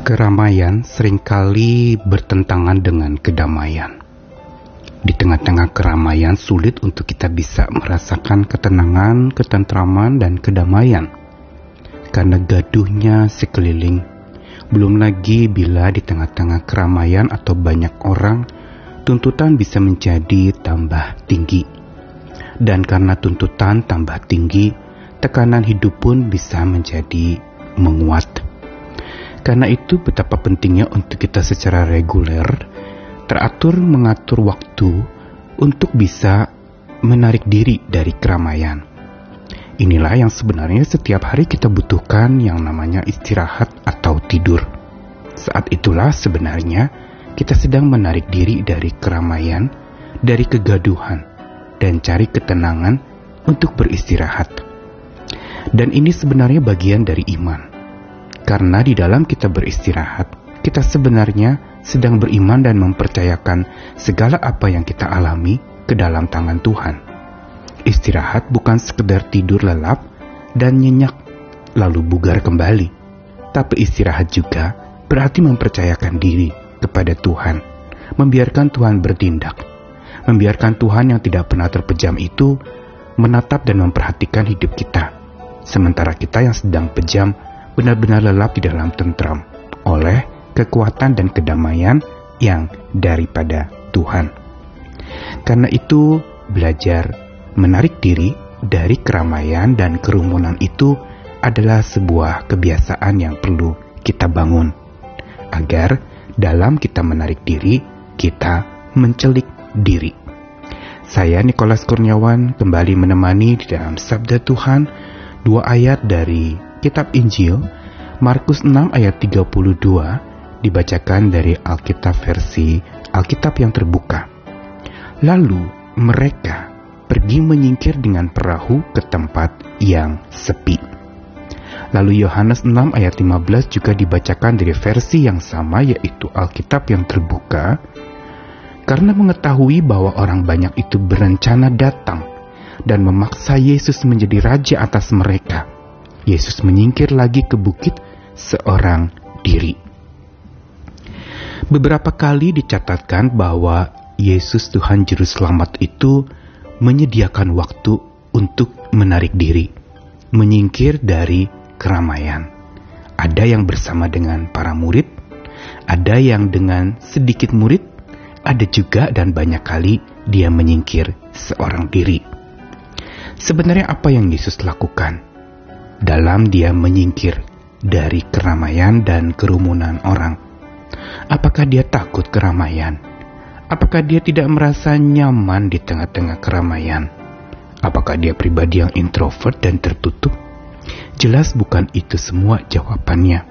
Keramaian sering kali bertentangan dengan kedamaian. Di tengah-tengah keramaian sulit untuk kita bisa merasakan ketenangan, ketentraman, dan kedamaian. Karena gaduhnya sekeliling. Belum lagi bila di tengah-tengah keramaian atau banyak orang, tuntutan bisa menjadi tambah tinggi. Dan karena tuntutan tambah tinggi, tekanan hidup pun bisa menjadi menguat. Karena itu betapa pentingnya untuk kita secara reguler teratur mengatur waktu untuk bisa menarik diri dari keramaian. Inilah yang sebenarnya setiap hari kita butuhkan yang namanya istirahat atau tidur. Saat itulah sebenarnya kita sedang menarik diri dari keramaian, dari kegaduhan, dan cari ketenangan untuk beristirahat. Dan ini sebenarnya bagian dari iman. Karena di dalam kita beristirahat, kita sebenarnya sedang beriman dan mempercayakan segala apa yang kita alami ke dalam tangan Tuhan. Istirahat bukan sekedar tidur lelap dan nyenyak lalu bugar kembali, tapi istirahat juga berarti mempercayakan diri kepada Tuhan, membiarkan Tuhan bertindak, membiarkan Tuhan yang tidak pernah terpejam itu menatap dan memperhatikan hidup kita, sementara kita yang sedang pejam benar-benar lelap di dalam tentram oleh kekuatan dan kedamaian yang daripada Tuhan. Karena itu, belajar menarik diri dari keramaian dan kerumunan itu adalah sebuah kebiasaan yang perlu kita bangun, agar dalam kita menarik diri, kita mencelik diri. Saya Nikolas Kurniawan kembali menemani di dalam Sabda Tuhan dua ayat dari Kitab Injil Markus 6 ayat 32 dibacakan dari Alkitab versi Alkitab yang terbuka. Lalu mereka pergi menyingkir dengan perahu ke tempat yang sepi. Lalu Yohanes 6 ayat 15 juga dibacakan dari versi yang sama yaitu Alkitab yang terbuka karena mengetahui bahwa orang banyak itu berencana datang dan memaksa Yesus menjadi raja atas mereka. Yesus menyingkir lagi ke bukit seorang diri. Beberapa kali dicatatkan bahwa Yesus Tuhan Juru Selamat itu menyediakan waktu untuk menarik diri, menyingkir dari keramaian. Ada yang bersama dengan para murid, ada yang dengan sedikit murid, ada juga dan banyak kali dia menyingkir seorang diri. Sebenarnya apa yang Yesus lakukan dalam dia menyingkir dari keramaian dan kerumunan orang? Apakah dia takut keramaian? Apakah dia tidak merasa nyaman di tengah-tengah keramaian? Apakah dia pribadi yang introvert dan tertutup? Jelas bukan itu semua jawabannya.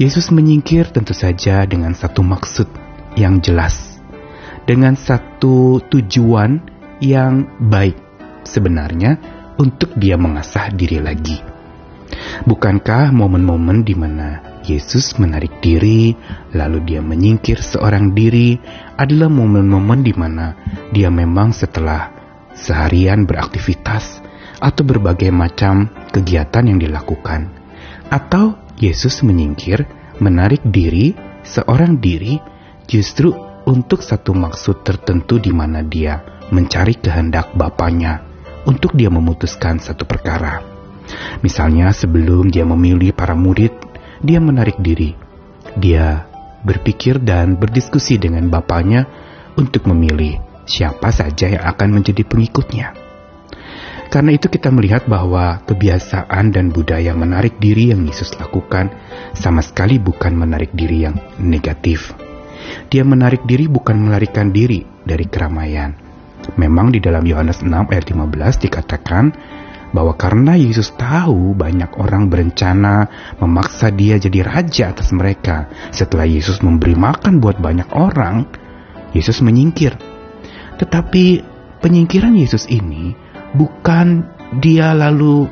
Yesus menyingkir tentu saja dengan satu maksud yang jelas, dengan satu tujuan yang baik sebenarnya untuk dia mengasah diri lagi. Bukankah momen-momen di mana Yesus menarik diri, lalu dia menyingkir seorang diri, adalah momen-momen di mana dia memang setelah seharian beraktivitas atau berbagai macam kegiatan yang dilakukan, atau Yesus menyingkir, menarik diri, seorang diri, justru untuk satu maksud tertentu di mana dia mencari kehendak Bapaknya untuk dia memutuskan satu perkara. Misalnya sebelum dia memilih para murid dia menarik diri. Dia berpikir dan berdiskusi dengan bapaknya untuk memilih siapa saja yang akan menjadi pengikutnya. Karena itu kita melihat bahwa kebiasaan dan budaya menarik diri yang Yesus lakukan sama sekali bukan menarik diri yang negatif. Dia menarik diri bukan melarikan diri dari keramaian. Memang di dalam Yohanes 6 ayat 15 dikatakan bahwa karena Yesus tahu banyak orang berencana memaksa dia jadi raja atas mereka. Setelah Yesus memberi makan buat banyak orang, Yesus menyingkir. Tetapi penyingkiran Yesus ini bukan dia lalu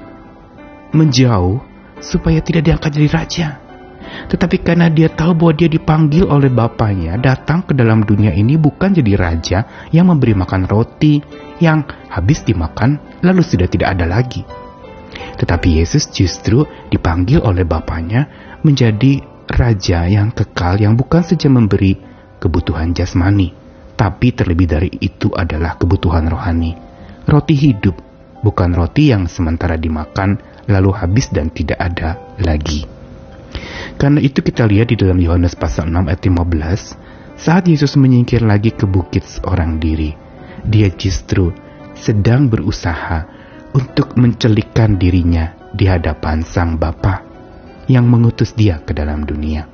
menjauh supaya tidak diangkat jadi raja. Tetapi karena dia tahu bahwa dia dipanggil oleh Bapaknya datang ke dalam dunia ini bukan jadi raja yang memberi makan roti yang habis dimakan lalu sudah tidak ada lagi. Tetapi Yesus justru dipanggil oleh Bapaknya menjadi raja yang kekal yang bukan saja memberi kebutuhan jasmani, tapi terlebih dari itu adalah kebutuhan rohani. Roti hidup, bukan roti yang sementara dimakan lalu habis dan tidak ada lagi. Karena itu kita lihat di dalam Yohanes pasal 6 ayat 15, saat Yesus menyingkir lagi ke bukit seorang diri, dia justru sedang berusaha untuk mencelikkan dirinya di hadapan Sang Bapa yang mengutus dia ke dalam dunia.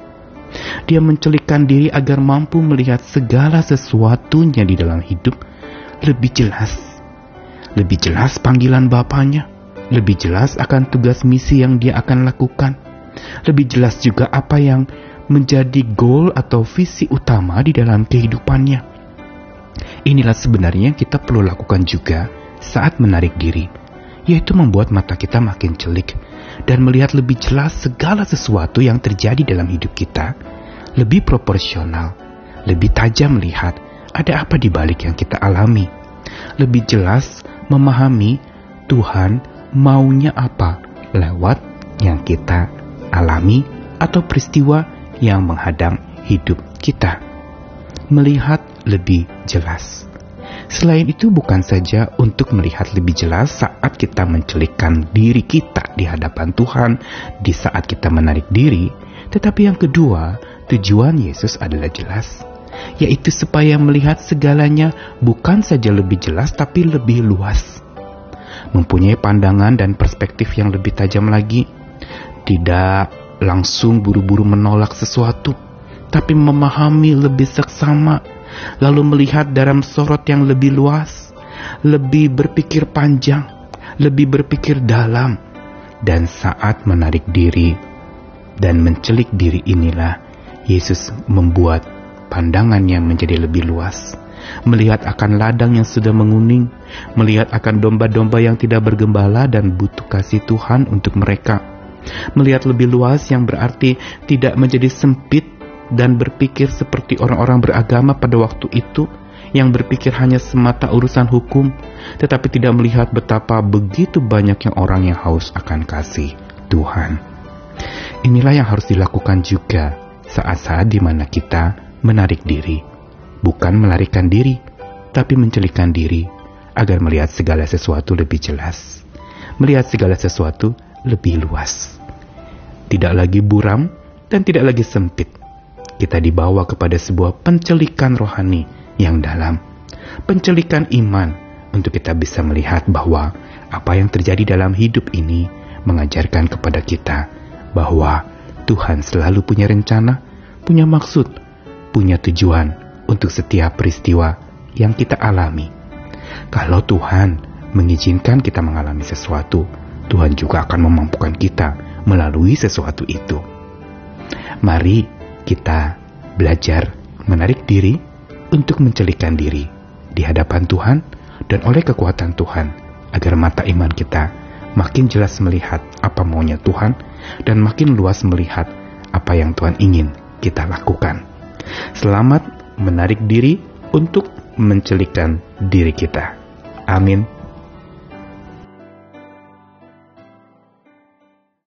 Dia mencelikkan diri agar mampu melihat segala sesuatunya di dalam hidup lebih jelas. Lebih jelas panggilan Bapaknya, lebih jelas akan tugas misi yang dia akan lakukan, lebih jelas juga apa yang menjadi goal atau visi utama di dalam kehidupannya. Inilah sebenarnya yang kita perlu lakukan juga saat menarik diri, yaitu membuat mata kita makin celik dan melihat lebih jelas segala sesuatu yang terjadi dalam hidup kita, lebih proporsional, lebih tajam melihat ada apa di balik yang kita alami, lebih jelas memahami Tuhan maunya apa lewat yang kita alami atau peristiwa yang menghadang hidup kita. Melihat lebih jelas. Selain itu bukan saja untuk melihat lebih jelas saat kita mencelikkan diri kita di hadapan Tuhan di saat kita menarik diri, tetapi yang kedua, tujuan Yesus adalah jelas, yaitu supaya melihat segalanya bukan saja lebih jelas tapi lebih luas. Mempunyai pandangan dan perspektif yang lebih tajam lagi, tidak langsung buru-buru menolak sesuatu, tapi memahami lebih seksama lalu melihat dalam sorot yang lebih luas, lebih berpikir panjang, lebih berpikir dalam, dan saat menarik diri dan mencelik diri inilah Yesus membuat pandangannya menjadi lebih luas. Melihat akan ladang yang sudah menguning, melihat akan domba-domba yang tidak bergembala dan butuh kasih Tuhan untuk mereka. Melihat lebih luas yang berarti tidak menjadi sempit dan berpikir seperti orang-orang beragama pada waktu itu yang berpikir hanya semata urusan hukum, tetapi tidak melihat betapa begitu banyaknya orang yang haus akan kasih Tuhan. Inilah yang harus dilakukan juga saat-saat di mana kita menarik diri, bukan melarikan diri, tapi mencelikan diri agar melihat segala sesuatu lebih jelas, melihat segala sesuatu lebih luas. Tidak lagi buram dan tidak lagi sempit, kita dibawa kepada sebuah pencelikan rohani yang dalam, pencelikan iman untuk kita bisa melihat bahwa apa yang terjadi dalam hidup ini mengajarkan kepada kita bahwa Tuhan selalu punya rencana, punya maksud, punya tujuan untuk setiap peristiwa yang kita alami. Kalau Tuhan mengizinkan kita mengalami sesuatu, Tuhan juga akan memampukan kita melalui sesuatu itu. Mari kita belajar menarik diri untuk mencelikan diri di hadapan Tuhan dan oleh kekuatan Tuhan agar mata iman kita makin jelas melihat apa maunya Tuhan dan makin luas melihat apa yang Tuhan ingin kita lakukan. Selamat menarik diri untuk mencelikan diri kita. Amin.